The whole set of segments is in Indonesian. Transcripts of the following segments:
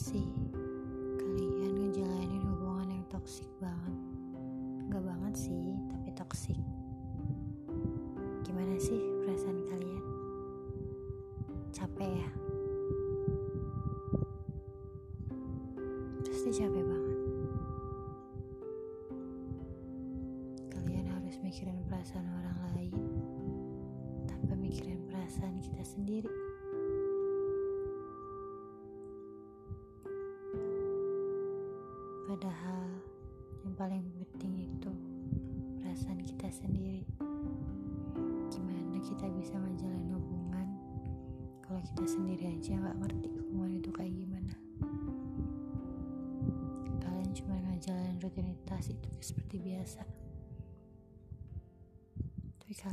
sih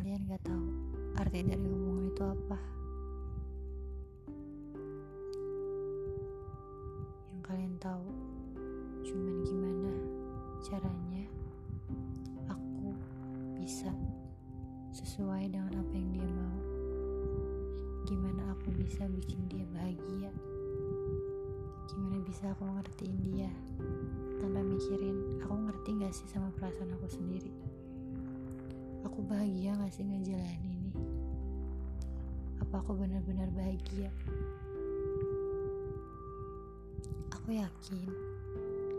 kalian nggak tahu arti dari hubungan itu apa. Yang kalian tahu cuman gimana caranya aku bisa sesuai dengan apa yang dia mau. Gimana aku bisa bikin dia bahagia. Gimana bisa aku ngertiin dia tanpa mikirin aku ngerti gak sih sama perasaan aku sendiri aku bahagia gak sih ngejalanin ini apa aku benar-benar bahagia aku yakin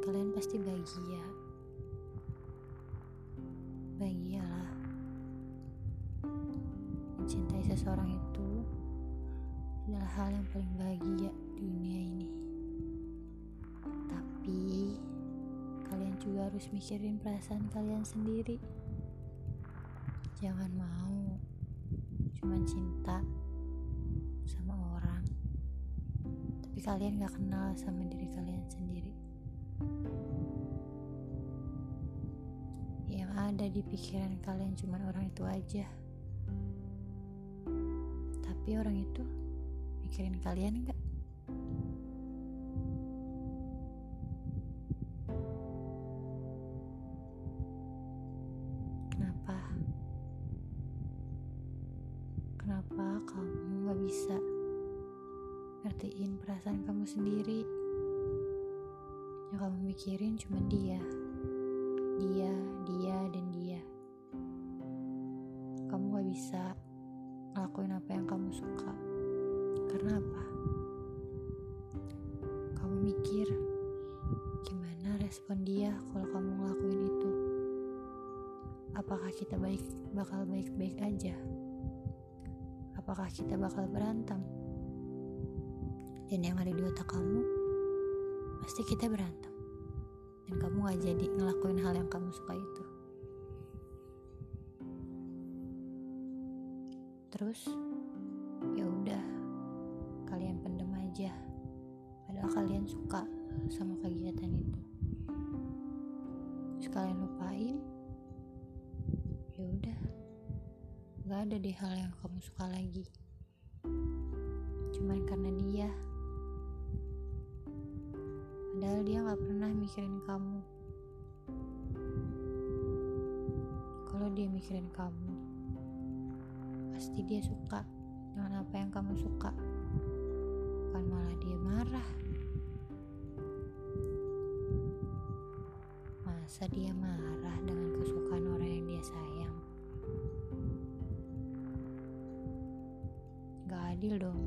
kalian pasti bahagia. Bahagialah. Mencintai seseorang itu adalah hal yang paling bahagia di dunia ini. Tapi kalian juga harus mikirin perasaan kalian sendiri. Jangan mau cuman cinta sama orang tapi kalian gak kenal sama diri kalian sendiri. Yang ada di pikiran kalian cuma orang itu aja. Tapi orang itu mikirin kalian enggak? Kenapa kamu gak bisa ngertiin perasaan kamu sendiri? Yang kamu mikirin cuma dia, dia, lagi cuman karena dia Padahal dia gak pernah mikirin kamu. Kalau dia mikirin kamu, pasti dia suka dengan apa yang kamu suka. Bukan malah dia marah. Masa dia marah dengan kesukaan orang yang dia sayang? Adil dong.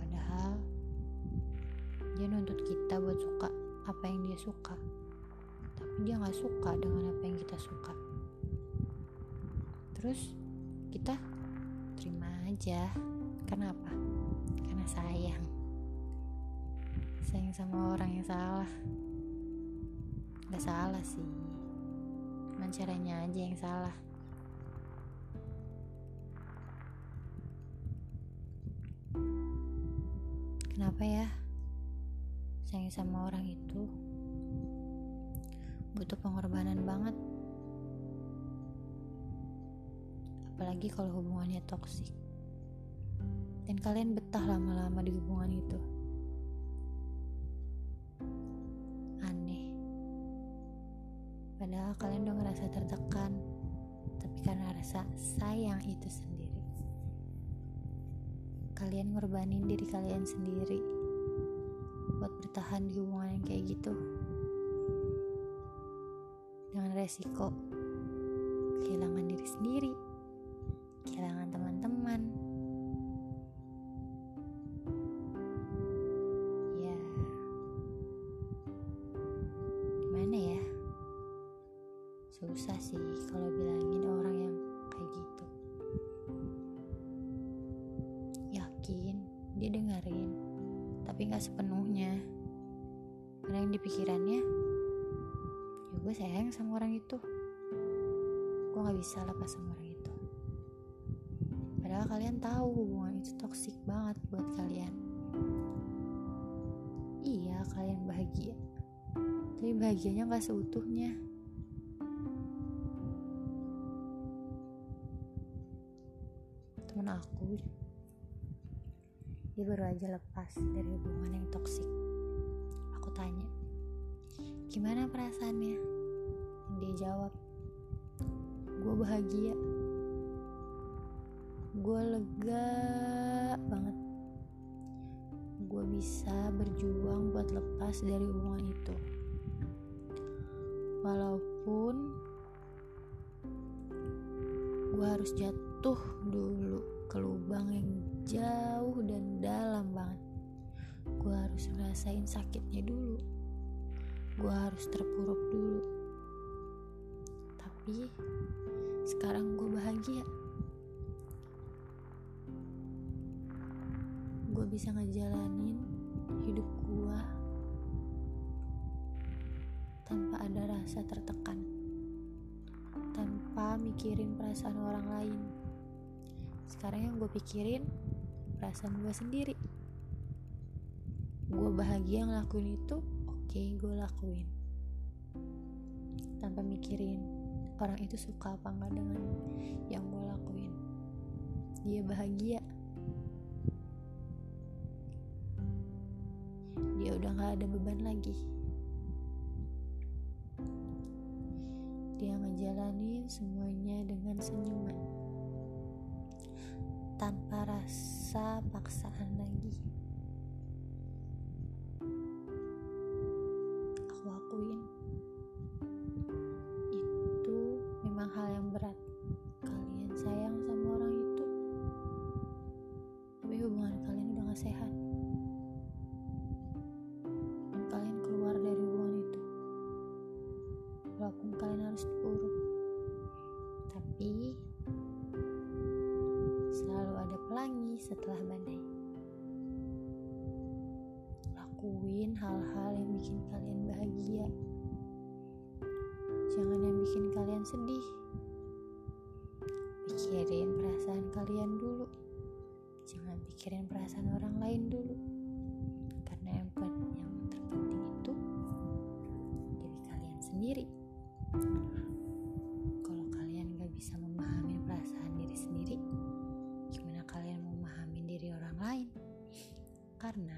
Padahal dia nuntut kita buat suka apa yang dia suka. Tapi dia nggak suka dengan apa yang kita suka. Terus kita terima aja. Kenapa? Karena sayang. Sayang sama orang yang salah. Nggak salah sih. Cuman caranya aja yang salah kenapa ya? Sayang sama orang itu. Butuh pengorbanan banget. Apalagi kalau hubungannya toksik. Dan kalian betah lama-lama di hubungan itu. Aneh. Padahal kalian udah ngerasa tertekan. Tapi karena rasa sayang itu sendiri kalian ngorbanin diri kalian sendiri buat bertahan di hubungan yang kayak gitu. Dengan resiko kehilangan diri sendiri lepas dari hubungan yang toksik aku tanya gimana perasaannya? Dia jawab gue bahagia. Gue lega banget. Gue bisa berjuang buat lepas dari hubungan itu. Walaupun gue harus jatuh dulu ke lubang yang jauh dan dalam banget gue harus ngerasain sakitnya dulu. Gue harus terpuruk dulu. Tapi sekarang gue bahagia. Gue bisa ngejalanin hidup gue tanpa ada rasa tertekan tanpa mikirin perasaan orang lain. Sekarang yang gue pikirin perasaan gue sendiri gue bahagia ngelakuin itu oke okay, gue lakuin. Tanpa mikirin orang itu suka apa enggak dengan yang gue lakuin. Dia bahagia. Dia udah gak ada beban lagi. Dia ngejalanin semuanya dengan senyuman. Tanpa rasa paksaan lagi karena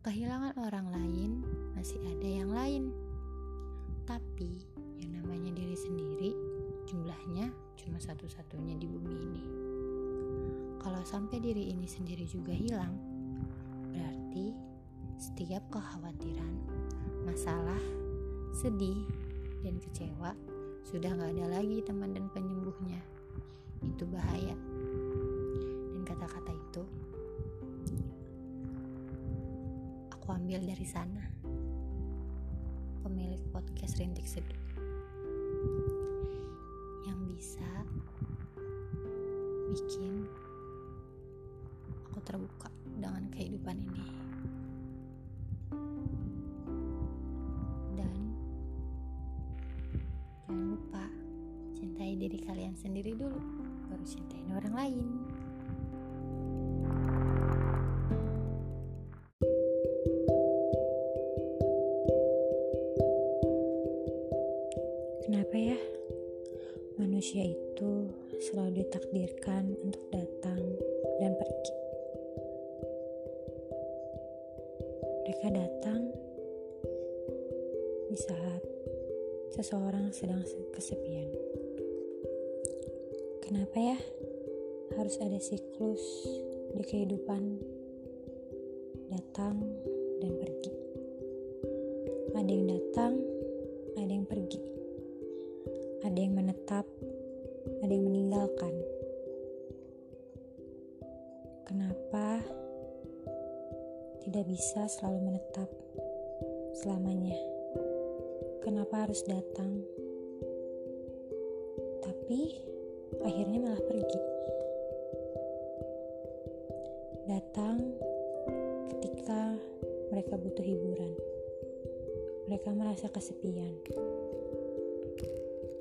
kehilangan orang lain masih ada yang lain. Tapi yang namanya diri sendiri jumlahnya cuma satu-satunya di bumi ini. Kalau sampai diri ini sendiri juga hilang berarti setiap kekhawatiran masalah sedih dan kecewa sudah gak ada lagi teman dan penyembuhnya. Itu bahaya selalu ditakdirkan untuk datang dan pergi. Mereka datang di saat seseorang sedang kesepian. Kenapa ya? Harus ada siklus di kehidupan datang dan pergi. Ada yang datang, ada yang pergi. Ada yang menetap, ada yang meninggalkan. Kenapa tidak bisa selalu menetap selamanya? Kenapa harus datang? Tapi akhirnya malah pergi. Datang ketika mereka butuh hiburan. Mereka merasa kesepian.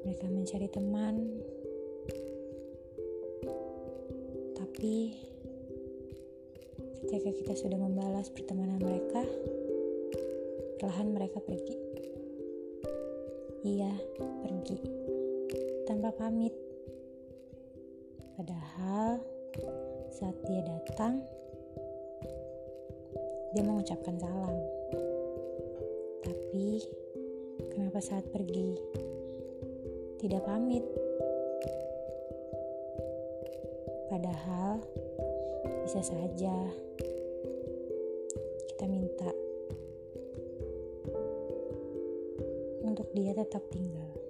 Mereka mencari teman, tapi ketika kita sudah membalas pertemanan mereka, perlahan mereka pergi. Iya, pergi tanpa pamit. Padahal saat dia datang, dia mengucapkan salam. Tapi kenapa saat pergi tidak pamit? Padahal bisa saja kita minta untuk dia tetap tinggal.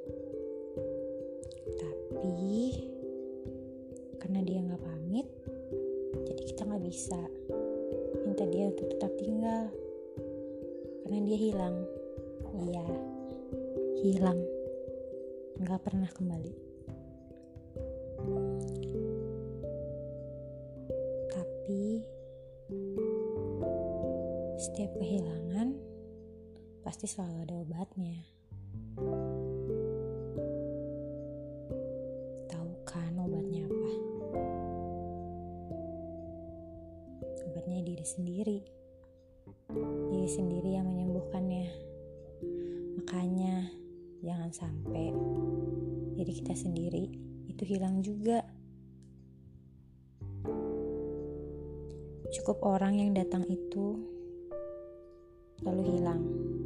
Pasti selalu ada obatnya. Tahu kan obatnya apa? Obatnya diri sendiri. Diri sendiri yang menyembuhkannya. Makanya jangan sampai diri kita sendiri itu hilang juga. Cukup orang yang datang itu lalu hilang.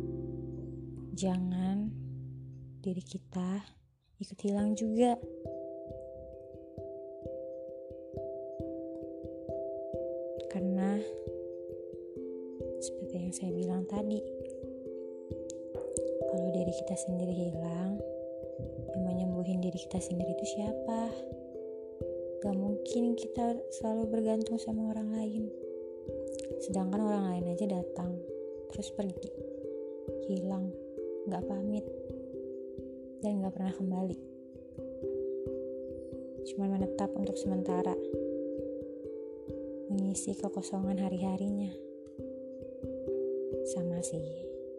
Jangan diri kita ikut hilang juga. Karena seperti yang saya bilang tadi, kalau diri kita sendiri hilang, yang menyembuhin diri kita sendiri itu siapa? Gak mungkin kita selalu bergantung sama orang lain. Sedangkan orang lain aja datang, terus pergi, hilang, gak pamit, dan gak pernah kembali. Cuma menetap untuk sementara, mengisi kekosongan hari-harinya. Sama sih,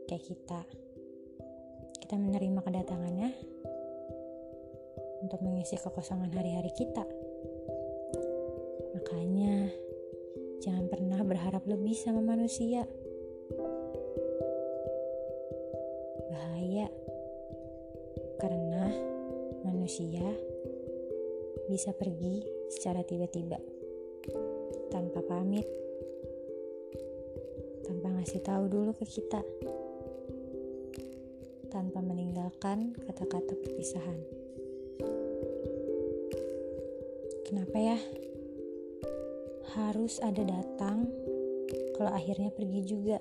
kayak kita. Kita menerima kedatangannya untuk mengisi kekosongan hari-hari kita. Makanya, jangan pernah berharap lebih sama manusia. Bahaya, karena manusia bisa pergi secara tiba-tiba tanpa pamit, tanpa ngasih tahu dulu ke kita, tanpa meninggalkan kata-kata perpisahan. Kenapa ya? Harus ada datang kalau akhirnya pergi juga.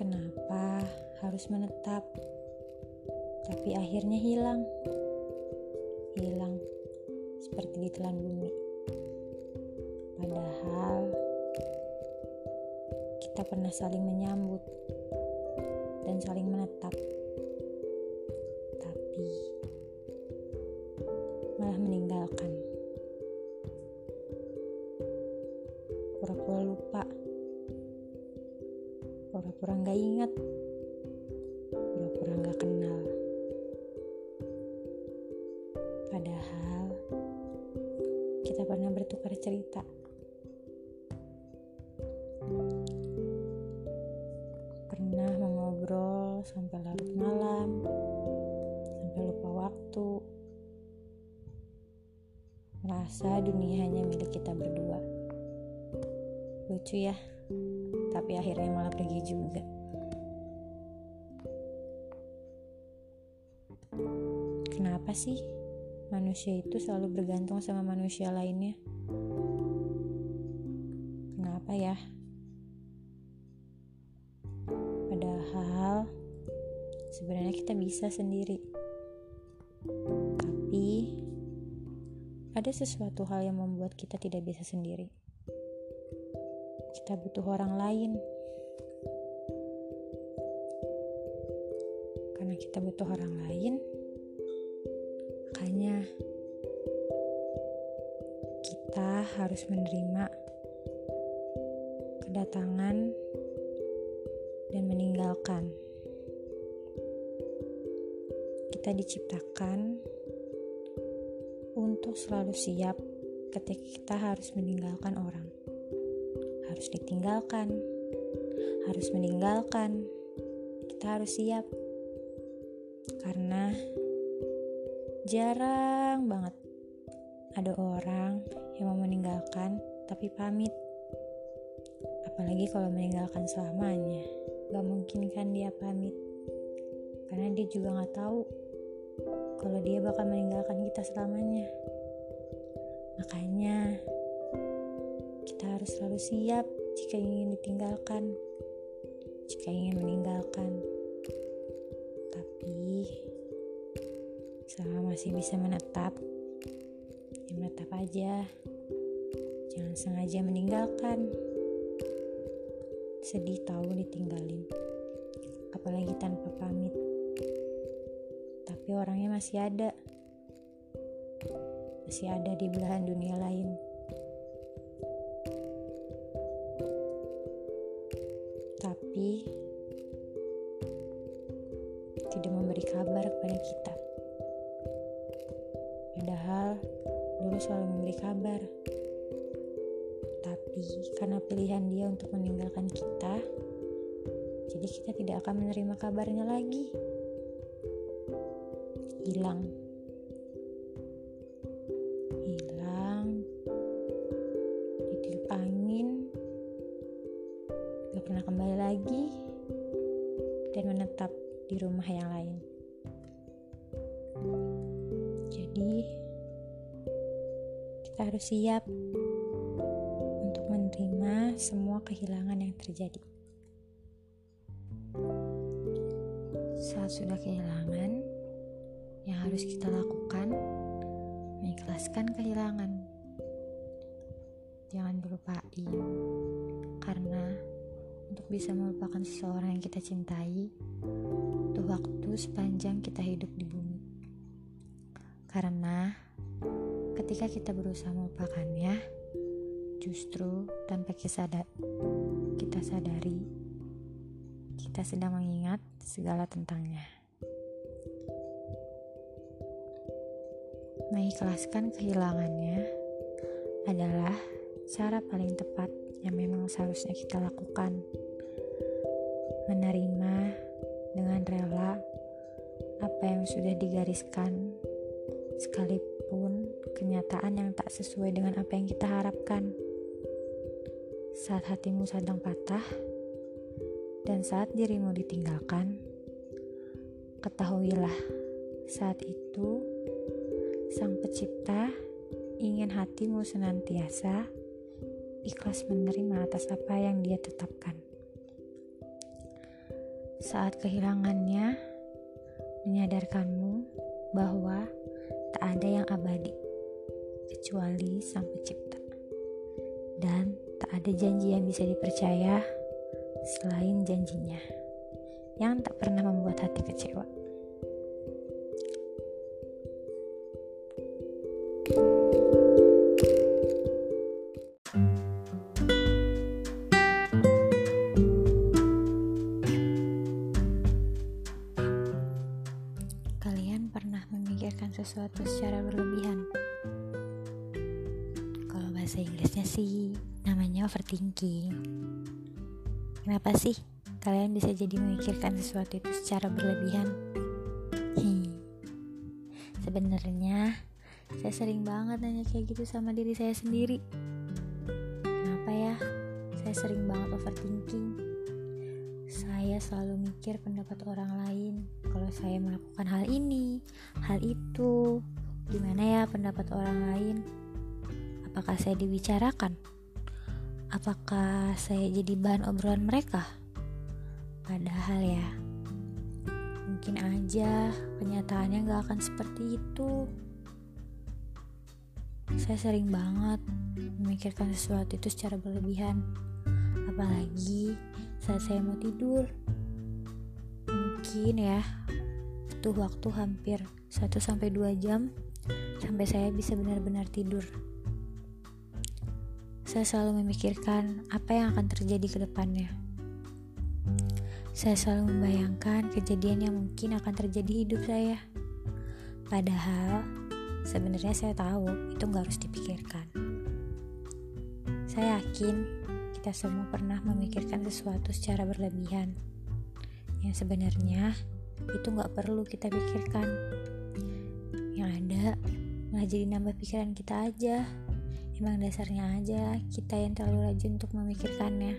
Kenapa harus menetap tapi akhirnya hilang? Hilang seperti ditelan bumi. Padahal kita pernah saling menyambut dan saling menetap. Pura-pura nggak ingat. Pura-pura nggak kenal. Padahal kita pernah bertukar cerita. Pernah mengobrol sampai larut malam, sampai lupa waktu. Merasa dunia hanya milik kita berdua. Lucu ya, tapi akhirnya malah pergi juga. Kenapa sih manusia itu selalu bergantung sama manusia lainnya? Kenapa ya? Padahal sebenarnya kita bisa sendiri. Tapi ada sesuatu hal yang membuat kita tidak bisa sendiri. Kita butuh orang lain. Karena kita butuh orang lain, makanya kita harus menerima kedatangan dan meninggalkan. Kita diciptakan untuk selalu siap ketika kita harus meninggalkan orang. Harus ditinggalkan, harus meninggalkan. Kita harus siap. Karena jarang banget ada orang yang mau meninggalkan tapi pamit. Apalagi kalau meninggalkan selamanya, gak mungkin kan dia pamit. Karena dia juga gak tahu kalau dia bakal meninggalkan kita selamanya. Harus selalu siap jika ingin ditinggalkan, jika ingin meninggalkan. Tapi selama masih bisa menetap, ya menetap aja. Jangan sengaja meninggalkan. Sedih tahu ditinggalin, apalagi tanpa pamit tapi orangnya masih ada. Masih ada di belahan dunia lain. Karena pilihan dia untuk meninggalkan kita, jadi kita tidak akan menerima kabarnya lagi. Hilang. Hilang. Ditiup angin. Gak pernah kembali lagi. Dan menetap di rumah yang lain. Jadi kita harus siap kehilangan yang terjadi. Saat sudah kehilangan yang harus kita lakukan mengikhlaskan kehilangan. Jangan dilupain karena untuk bisa melupakan seseorang yang kita cintai butuh waktu sepanjang kita hidup di bumi. Karena ketika kita berusaha melupakannya justru tanpa kita kita sadari kita sedang mengingat segala tentangnya. Mengikhlaskan kehilangannya adalah cara paling tepat yang memang seharusnya kita lakukan. Menerima dengan rela apa yang sudah digariskan, sekalipun kenyataan yang tak sesuai dengan apa yang kita harapkan. Saat hatimu sedang patah dan saat dirimu ditinggalkan, ketahuilah saat itu Sang Pencipta ingin hatimu senantiasa ikhlas menerima atas apa yang Dia tetapkan. Saat kehilangannya, menyadarkanmu bahwa tak ada yang abadi kecuali Sang Pencipta, dan tak ada janji yang bisa dipercaya selain janjinya yang tak pernah membuat hati kecewa. sesuatu secara berlebihan. Kalau bahasa Inggrisnya sih namanya overthinking. Kenapa sih kalian bisa jadi memikirkan sesuatu itu secara berlebihan? Sebenarnya saya sering banget nanya kayak gitu sama diri saya sendiri. Kenapa ya? Saya sering banget overthinking saya selalu mikir pendapat orang lain kalau saya melakukan hal ini, hal itu. Gimana ya pendapat orang lain? Apakah saya dibicarakan? Apakah saya jadi bahan obrolan mereka? Padahal ya, mungkin aja kenyataannya gak akan seperti itu. Saya sering banget memikirkan sesuatu itu secara berlebihan. Apalagi saat saya mau tidur. Mungkin ya, butuh waktu hampir 1-2 jam sampai saya bisa benar-benar tidur. Saya selalu memikirkan apa yang akan terjadi ke depannya. Saya selalu membayangkan kejadian yang mungkin akan terjadi hidup saya. Padahal sebenarnya saya tahu itu nggak harus dipikirkan. Saya yakin kita semua pernah memikirkan sesuatu secara berlebihan. Yang sebenarnya itu nggak perlu kita pikirkan. Yang ada malah jadi nambah pikiran kita aja. Emang dasarnya aja kita yang terlalu rajin untuk memikirkannya.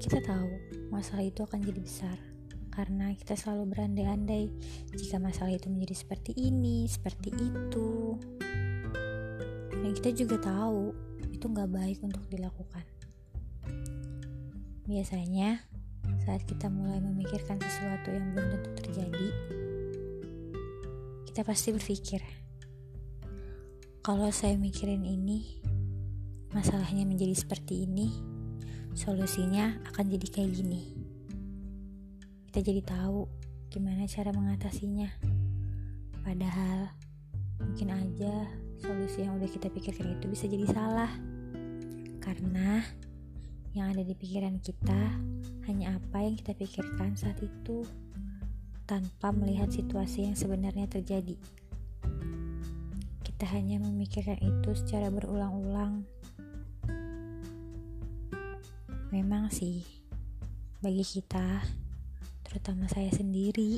Kita tahu masalah itu akan jadi besar karena kita selalu berandai-andai jika masalah itu menjadi seperti ini, seperti itu. Dan kita juga tahu itu nggak baik untuk dilakukan. Biasanya saat kita mulai memikirkan sesuatu yang belum tentu terjadi, kita pasti berpikir, kalau saya mikirin ini, masalahnya menjadi seperti ini, solusinya akan jadi kayak gini. Kita jadi tahu gimana cara mengatasinya. Padahal mungkin aja solusi yang udah kita pikirkan itu bisa jadi salah. Karena yang ada di pikiran kita hanya apa yang kita pikirkan saat itu tanpa melihat situasi yang sebenarnya terjadi. Kita hanya memikirkan itu secara berulang-ulang. Memang sih, bagi kita, terutama saya sendiri,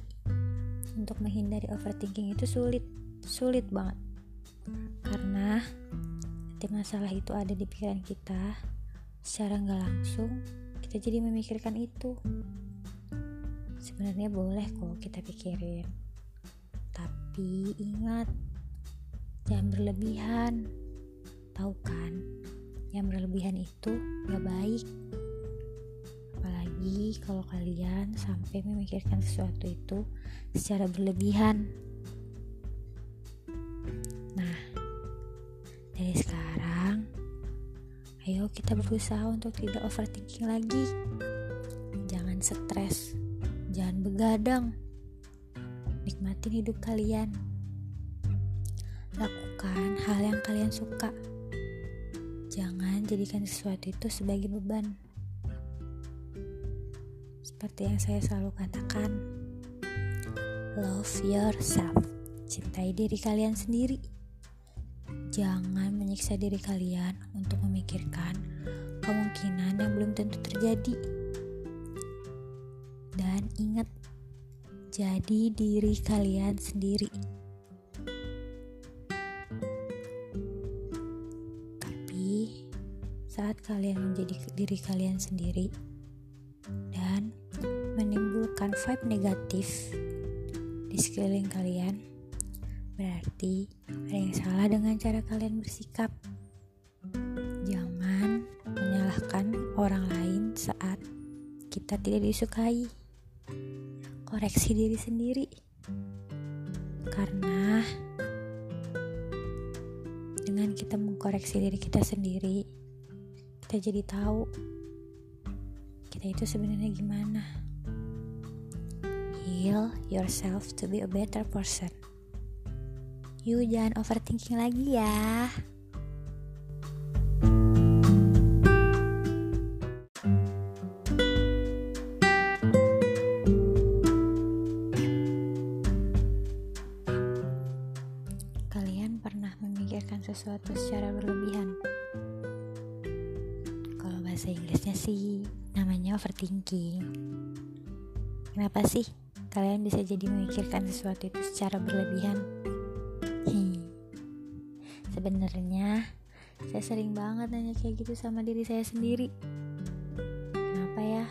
untuk menghindari overthinking itu sulit, sulit banget. Karena setiap masalah itu ada di pikiran kita, secara nggak langsung kita jadi memikirkan itu. Sebenarnya boleh kok kita pikirin, tapi ingat jangan berlebihan. Tahu kan? Yang berlebihan itu gak baik. Apalagi kalau kalian sampai memikirkan sesuatu itu secara berlebihan. Nah dari sekarang ayo kita berusaha untuk tidak overthinking lagi. Jangan stres. Jangan begadang. Nikmatin hidup kalian Lakukan hal yang kalian suka. Jangan jadikan sesuatu itu sebagai beban. Seperti yang saya selalu katakan, love yourself. Cintai diri kalian sendiri. Jangan menyiksa diri kalian untuk memikirkan kemungkinan yang belum tentu terjadi. Dan ingat, jadi diri kalian sendiri. Saat kalian menjadi diri kalian sendiri dan menimbulkan vibe negatif di sekeliling kalian, berarti ada yang salah dengan cara kalian bersikap. Jangan menyalahkan orang lain saat kita tidak disukai. Koreksi diri sendiri, karena dengan kita mengkoreksi diri kita sendiri, kita jadi tahu kita itu sebenarnya gimana. Heal yourself to be a better person. You jangan overthinking lagi ya. Kalian pernah memikirkan sesuatu secara berlebihan? Bahasa Inggrisnya sih namanya overthinking. Kenapa sih kalian bisa jadi memikirkan sesuatu itu secara berlebihan? Sebenarnya saya sering banget nanya kayak gitu sama diri saya sendiri. Kenapa ya?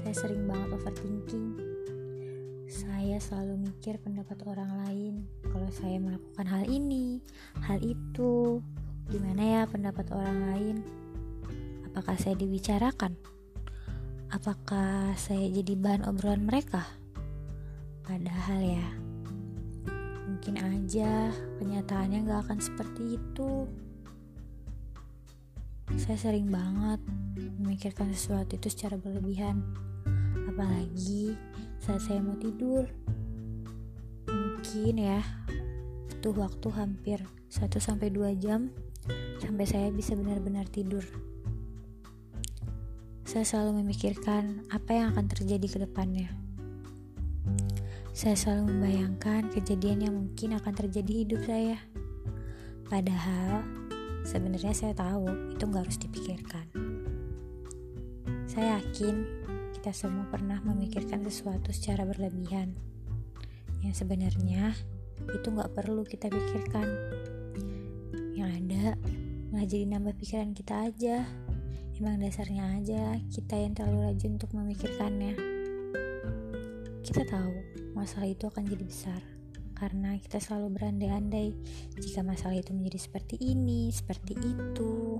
Saya sering banget overthinking. Saya selalu mikir pendapat orang lain kalau saya melakukan hal ini, hal itu. Gimana ya pendapat orang lain? Apakah saya dibicarakan? Apakah saya jadi bahan obrolan mereka? Padahal ya, mungkin aja kenyataannya gak akan seperti itu. Saya sering banget memikirkan sesuatu itu secara berlebihan, apalagi saat saya mau tidur. Mungkin ya, butuh waktu hampir 1-2 jam sampai saya bisa benar-benar tidur. Saya selalu memikirkan apa yang akan terjadi ke depannya. Saya selalu membayangkan kejadian yang mungkin akan terjadi hidup saya. Padahal sebenarnya saya tahu itu nggak harus dipikirkan. Saya yakin kita semua pernah memikirkan sesuatu secara berlebihan. Yang sebenarnya itu nggak perlu kita pikirkan. Yang ada malah jadi nambah pikiran kita aja. Emang dasarnya aja kita yang terlalu rajin untuk memikirkannya. Kita tahu masalah itu akan jadi besar karena kita selalu berandai-andai jika masalah itu menjadi seperti ini, seperti itu.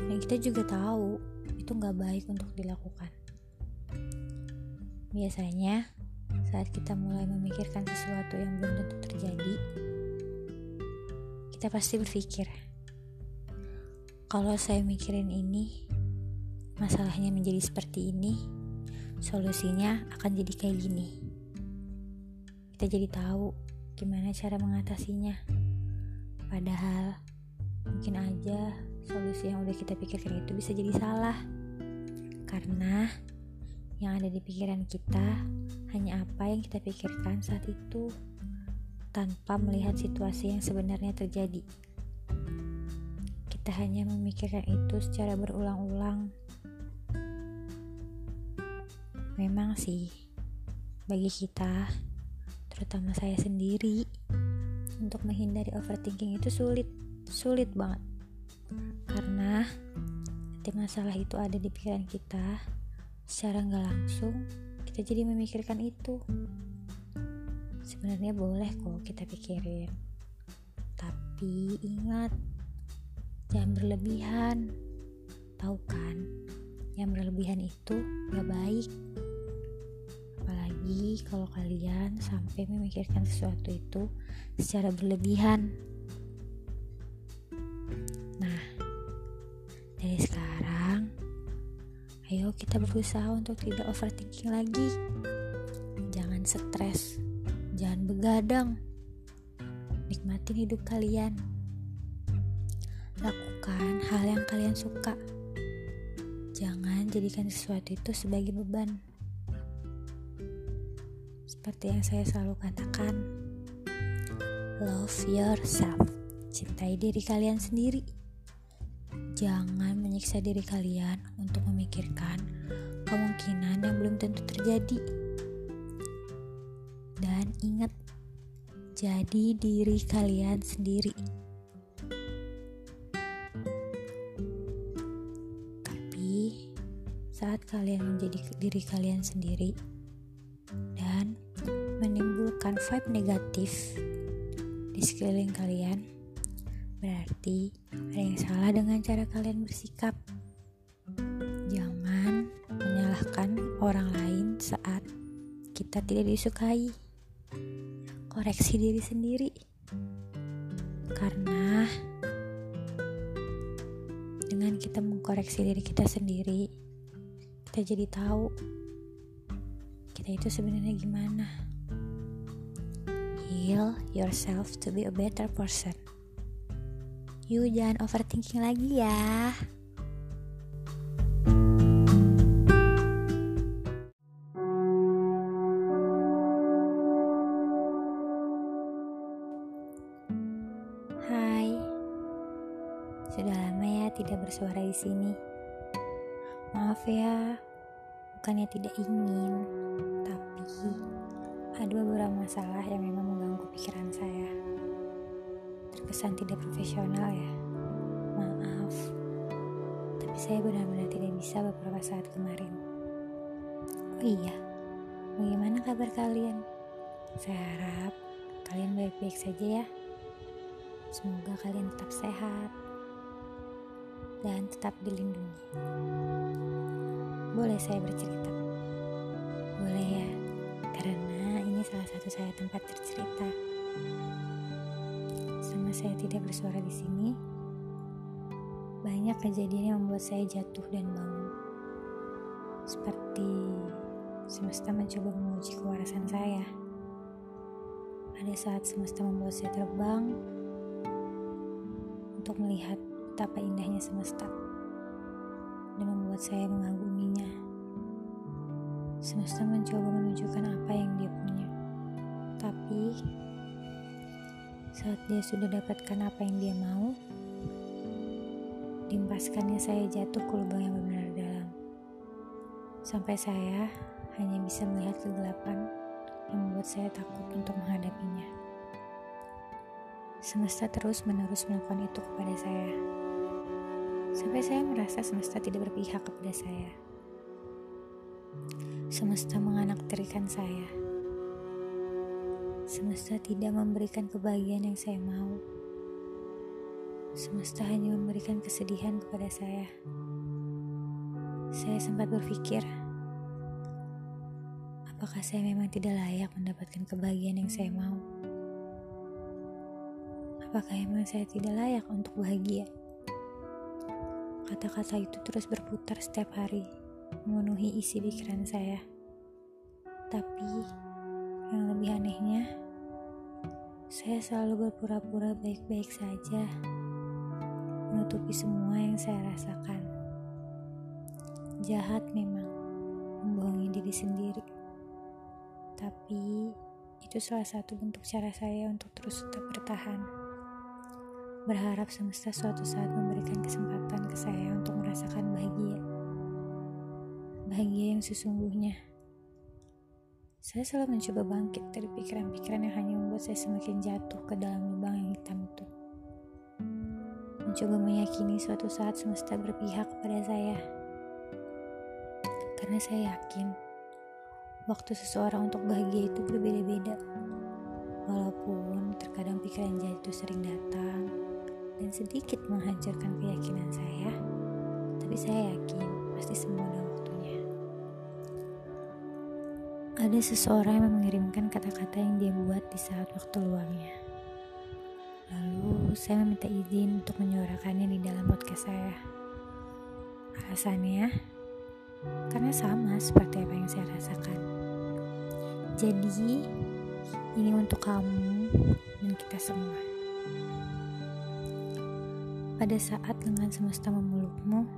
Dan kita juga tahu itu nggak baik untuk dilakukan. Biasanya saat kita mulai memikirkan sesuatu yang belum tentu terjadi, kita pasti berpikir, kalau saya mikirin ini, masalahnya menjadi seperti ini, solusinya akan jadi kayak gini. Kita jadi tahu gimana cara mengatasinya. Padahal mungkin aja solusi yang udah kita pikirkan itu bisa jadi salah. Karena yang ada di pikiran kita hanya apa yang kita pikirkan saat itu tanpa melihat situasi yang sebenarnya terjadi kita hanya memikirkan itu secara berulang-ulang. Memang sih, bagi kita, terutama saya sendiri, untuk menghindari overthinking itu sulit, sulit banget. Karena ketika masalah itu ada di pikiran kita, secara nggak langsung kita jadi memikirkan itu. Sebenarnya boleh kok kita pikirin, tapi ingat jangan berlebihan. Tahu kan? Yang berlebihan itu gak baik. Apalagi kalau kalian sampai memikirkan sesuatu itu secara berlebihan. Nah dari sekarang ayo kita berusaha untuk tidak overthinking lagi. Jangan stres. Jangan begadang. Nikmatin hidup kalian Lakukan hal yang kalian suka. Jangan jadikan sesuatu itu sebagai beban. Seperti yang saya selalu katakan, love yourself. Cintai diri kalian sendiri. Jangan menyiksa diri kalian untuk memikirkan kemungkinan yang belum tentu terjadi. Dan ingat, jadi diri kalian sendiri. Saat kalian menjadi diri kalian sendiri dan menimbulkan vibe negatif di sekeliling kalian, berarti ada yang salah dengan cara kalian bersikap. Jangan menyalahkan orang lain saat kita tidak disukai. Koreksi diri sendiri, karena dengan kita mengkoreksi diri kita sendiri, kita jadi tahu kita itu sebenarnya gimana. Heal yourself to be a better person. You jangan overthinking lagi ya. Hai, sudah lama ya tidak bersuara di sini. Maaf ya, bukannya tidak ingin, tapi ada beberapa masalah yang memang mengganggu pikiran saya. Terkesan tidak profesional ya. Maaf. Tapi saya benar-benar tidak bisa beberapa saat kemarin. Oh iya, bagaimana kabar kalian? Saya harap kalian baik-baik saja ya. Semoga kalian tetap sehat. Dan tetap dilindungi. Boleh saya bercerita? Boleh ya, karena ini salah satu saya tempat bercerita. Selama saya tidak bersuara di sini, banyak kejadian yang membuat saya jatuh dan bangun. Seperti semesta mencoba menguji kewarasan saya. Ada saat semesta membuat saya terbang untuk melihat betapa indahnya semesta dan membuat saya mengaguminya. Semesta mencoba menunjukkan apa yang dia punya. Tapi saat dia sudah dapatkan apa yang dia mau, diempaskannya saya jatuh ke lubang yang benar dalam. Sampai saya hanya bisa melihat kegelapan yang membuat saya takut untuk menghadapinya. Semesta terus-menerus melakukan itu kepada saya. Sampai saya merasa semesta tidak berpihak kepada saya. Semesta menganakterikan saya. Semesta tidak memberikan kebahagiaan yang saya mau. Semesta hanya memberikan kesedihan kepada saya. Saya sempat berpikir, Apakah saya memang tidak layak mendapatkan kebahagiaan yang saya mau? Apakah memang saya tidak layak untuk bahagia? Kata-kata itu terus berputar setiap hari, memenuhi isi pikiran saya. Tapi, yang lebih anehnya, saya selalu berpura-pura baik-baik saja, menutupi semua yang saya rasakan. Jahat memang, membohongi diri sendiri. Tapi itu salah satu bentuk cara saya untuk terus tetap bertahan. Berharap semesta suatu saat memberikan kesempatan ke saya untuk merasakan bahagia. Bahagia yang sesungguhnya. Saya selalu mencoba bangkit dari pikiran-pikiran yang hanya membuat saya semakin jatuh ke dalam lubang yang hitam itu. Mencoba meyakini suatu saat semesta berpihak kepada saya. Karena saya yakin Waktu seseorang untuk bahagia itu berbeda-beda. Walaupun terkadang pikiran jatuh sering datang dan sedikit menghancurkan keyakinan saya, tapi saya yakin pasti semua ada waktunya. Ada seseorang yang mengirimkan kata-kata yang dia buat di saat waktu luangnya. Lalu saya meminta izin untuk menyuarakannya di dalam podcast saya. Alasannya, karena sama seperti apa yang saya rasakan. Jadi, ini untuk kamu dan kita semua. Pada saat lengan semesta memelukmu,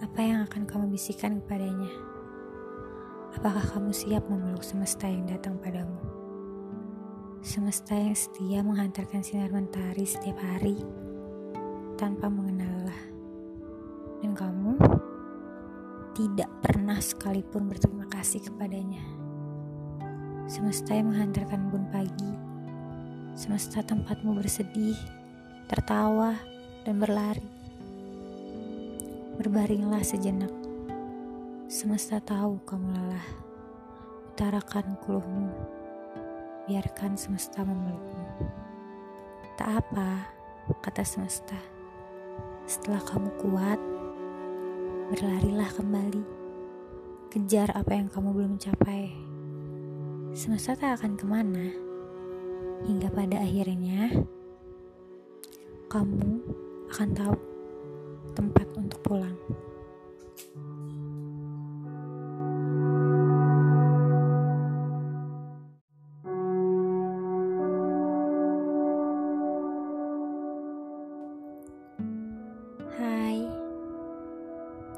apa yang akan kamu bisikan kepadanya? Apakah kamu siap memeluk semesta yang datang padamu? Semesta yang setia menghantarkan sinar mentari setiap hari tanpa mengenal lelah. Dan kamu tidak pernah sekalipun berterima kasih kepadanya. Semesta yang menghantarkan bun pagi, semesta tempatmu bersedih, tertawa, dan berlari. Berbaringlah sejenak. Semesta tahu kamu lelah. Utarakan keluhmu. Biarkan semesta memelukmu. Tak apa, kata semesta. Setelah kamu kuat, Berlarilah kembali. Kejar apa yang kamu belum capai. Semesta tak akan ke mana. Hingga pada akhirnya, kamu akan tahu tempat untuk pulang.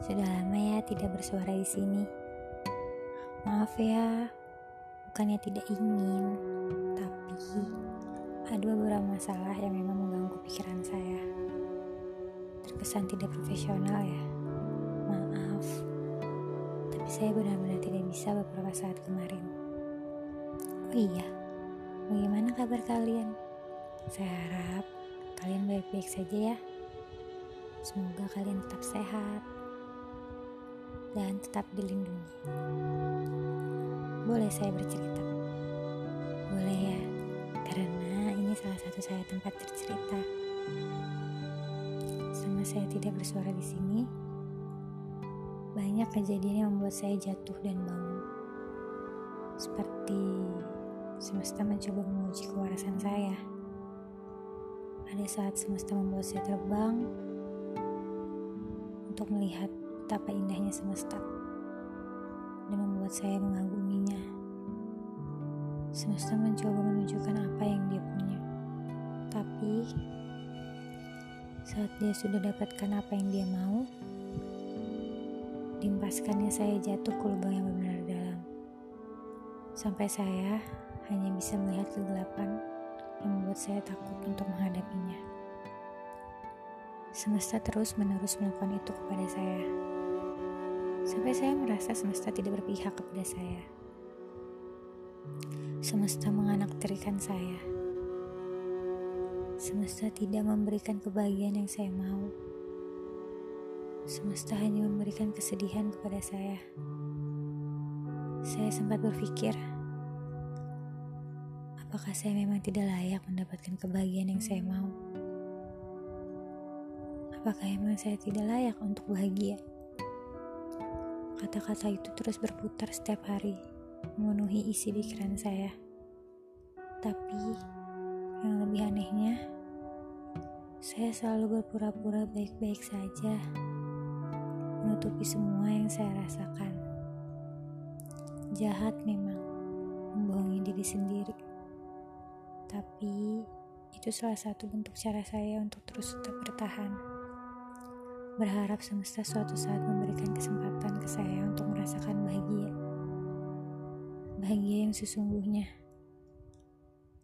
Sudah lama ya tidak bersuara di sini. Maaf ya, bukannya tidak ingin, tapi ada beberapa masalah yang memang mengganggu pikiran saya. Terkesan tidak profesional ya. Maaf. Tapi saya benar-benar tidak bisa beberapa saat kemarin. Oh iya, bagaimana kabar kalian? Saya harap kalian baik-baik saja ya. Semoga kalian tetap sehat dan tetap dilindungi. Boleh saya bercerita? Boleh ya, karena ini salah satu saya tempat bercerita. Selama saya tidak bersuara di sini, banyak kejadian yang membuat saya jatuh dan bangun. Seperti semesta mencoba menguji kewarasan saya. Ada saat semesta membuat saya terbang untuk melihat betapa indahnya semesta dan membuat saya mengaguminya. Semesta mencoba menunjukkan apa yang dia punya. Tapi saat dia sudah dapatkan apa yang dia mau, dimpaskannya saya jatuh ke lubang yang benar dalam. Sampai saya hanya bisa melihat kegelapan yang membuat saya takut untuk menghadapinya. Semesta terus-menerus melakukan itu kepada saya. Sampai saya merasa semesta tidak berpihak kepada saya. Semesta menganakterikan saya. Semesta tidak memberikan kebahagiaan yang saya mau. Semesta hanya memberikan kesedihan kepada saya. Saya sempat berpikir, apakah saya memang tidak layak mendapatkan kebahagiaan yang saya mau? Apakah emang saya tidak layak untuk bahagia? Kata-kata itu terus berputar setiap hari, memenuhi isi pikiran saya. Tapi, yang lebih anehnya, saya selalu berpura-pura baik-baik saja, menutupi semua yang saya rasakan. Jahat memang, membohongi diri sendiri. Tapi, itu salah satu bentuk cara saya untuk terus tetap bertahan berharap semesta suatu saat memberikan kesempatan ke saya untuk merasakan bahagia. Bahagia yang sesungguhnya.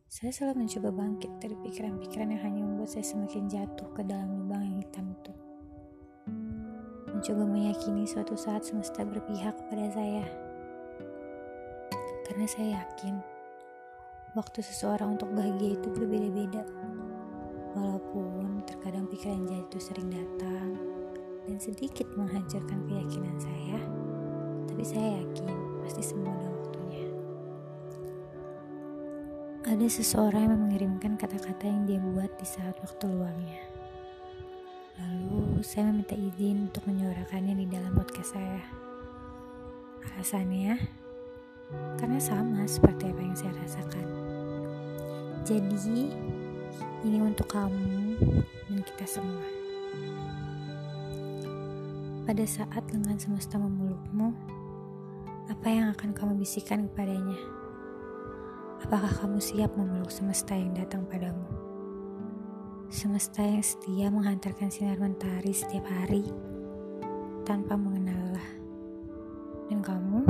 Saya selalu mencoba bangkit dari pikiran-pikiran yang hanya membuat saya semakin jatuh ke dalam lubang yang hitam itu. Mencoba meyakini suatu saat semesta berpihak kepada saya. Karena saya yakin, waktu seseorang untuk bahagia itu berbeda-beda. Walaupun terkadang pikiran jatuh sering datang, dan sedikit menghancurkan keyakinan saya, tapi saya yakin pasti semua Ada seseorang yang mengirimkan kata-kata yang dia buat di saat waktu luangnya. Lalu saya meminta izin untuk menyuarakannya di dalam podcast saya. Alasannya, karena sama seperti apa yang saya rasakan. Jadi, ini untuk kamu dan kita semua. Pada saat lengan semesta memelukmu, apa yang akan kamu bisikan kepadanya? Apakah kamu siap memeluk semesta yang datang padamu? Semesta yang setia menghantarkan sinar mentari setiap hari tanpa mengenal. Dan kamu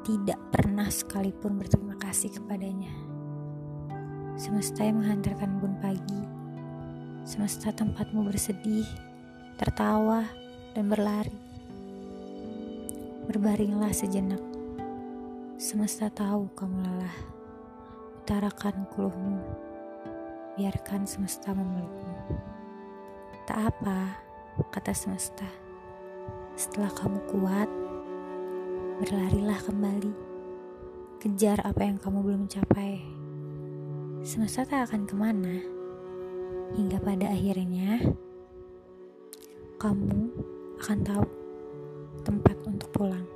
tidak pernah sekalipun berterima kasih kepadanya. Semesta yang menghantarkan bun pagi, semesta tempatmu bersedih, tertawa, dan berlari. Berbaringlah sejenak. Semesta tahu kamu lelah. Utarakan keluhmu. Biarkan semesta memelukmu. Tak apa, kata semesta. Setelah kamu kuat, berlarilah kembali. Kejar apa yang kamu belum capai. Semesta tak akan ke mana. Hingga pada akhirnya, kamu akan tahu tempat untuk pulang.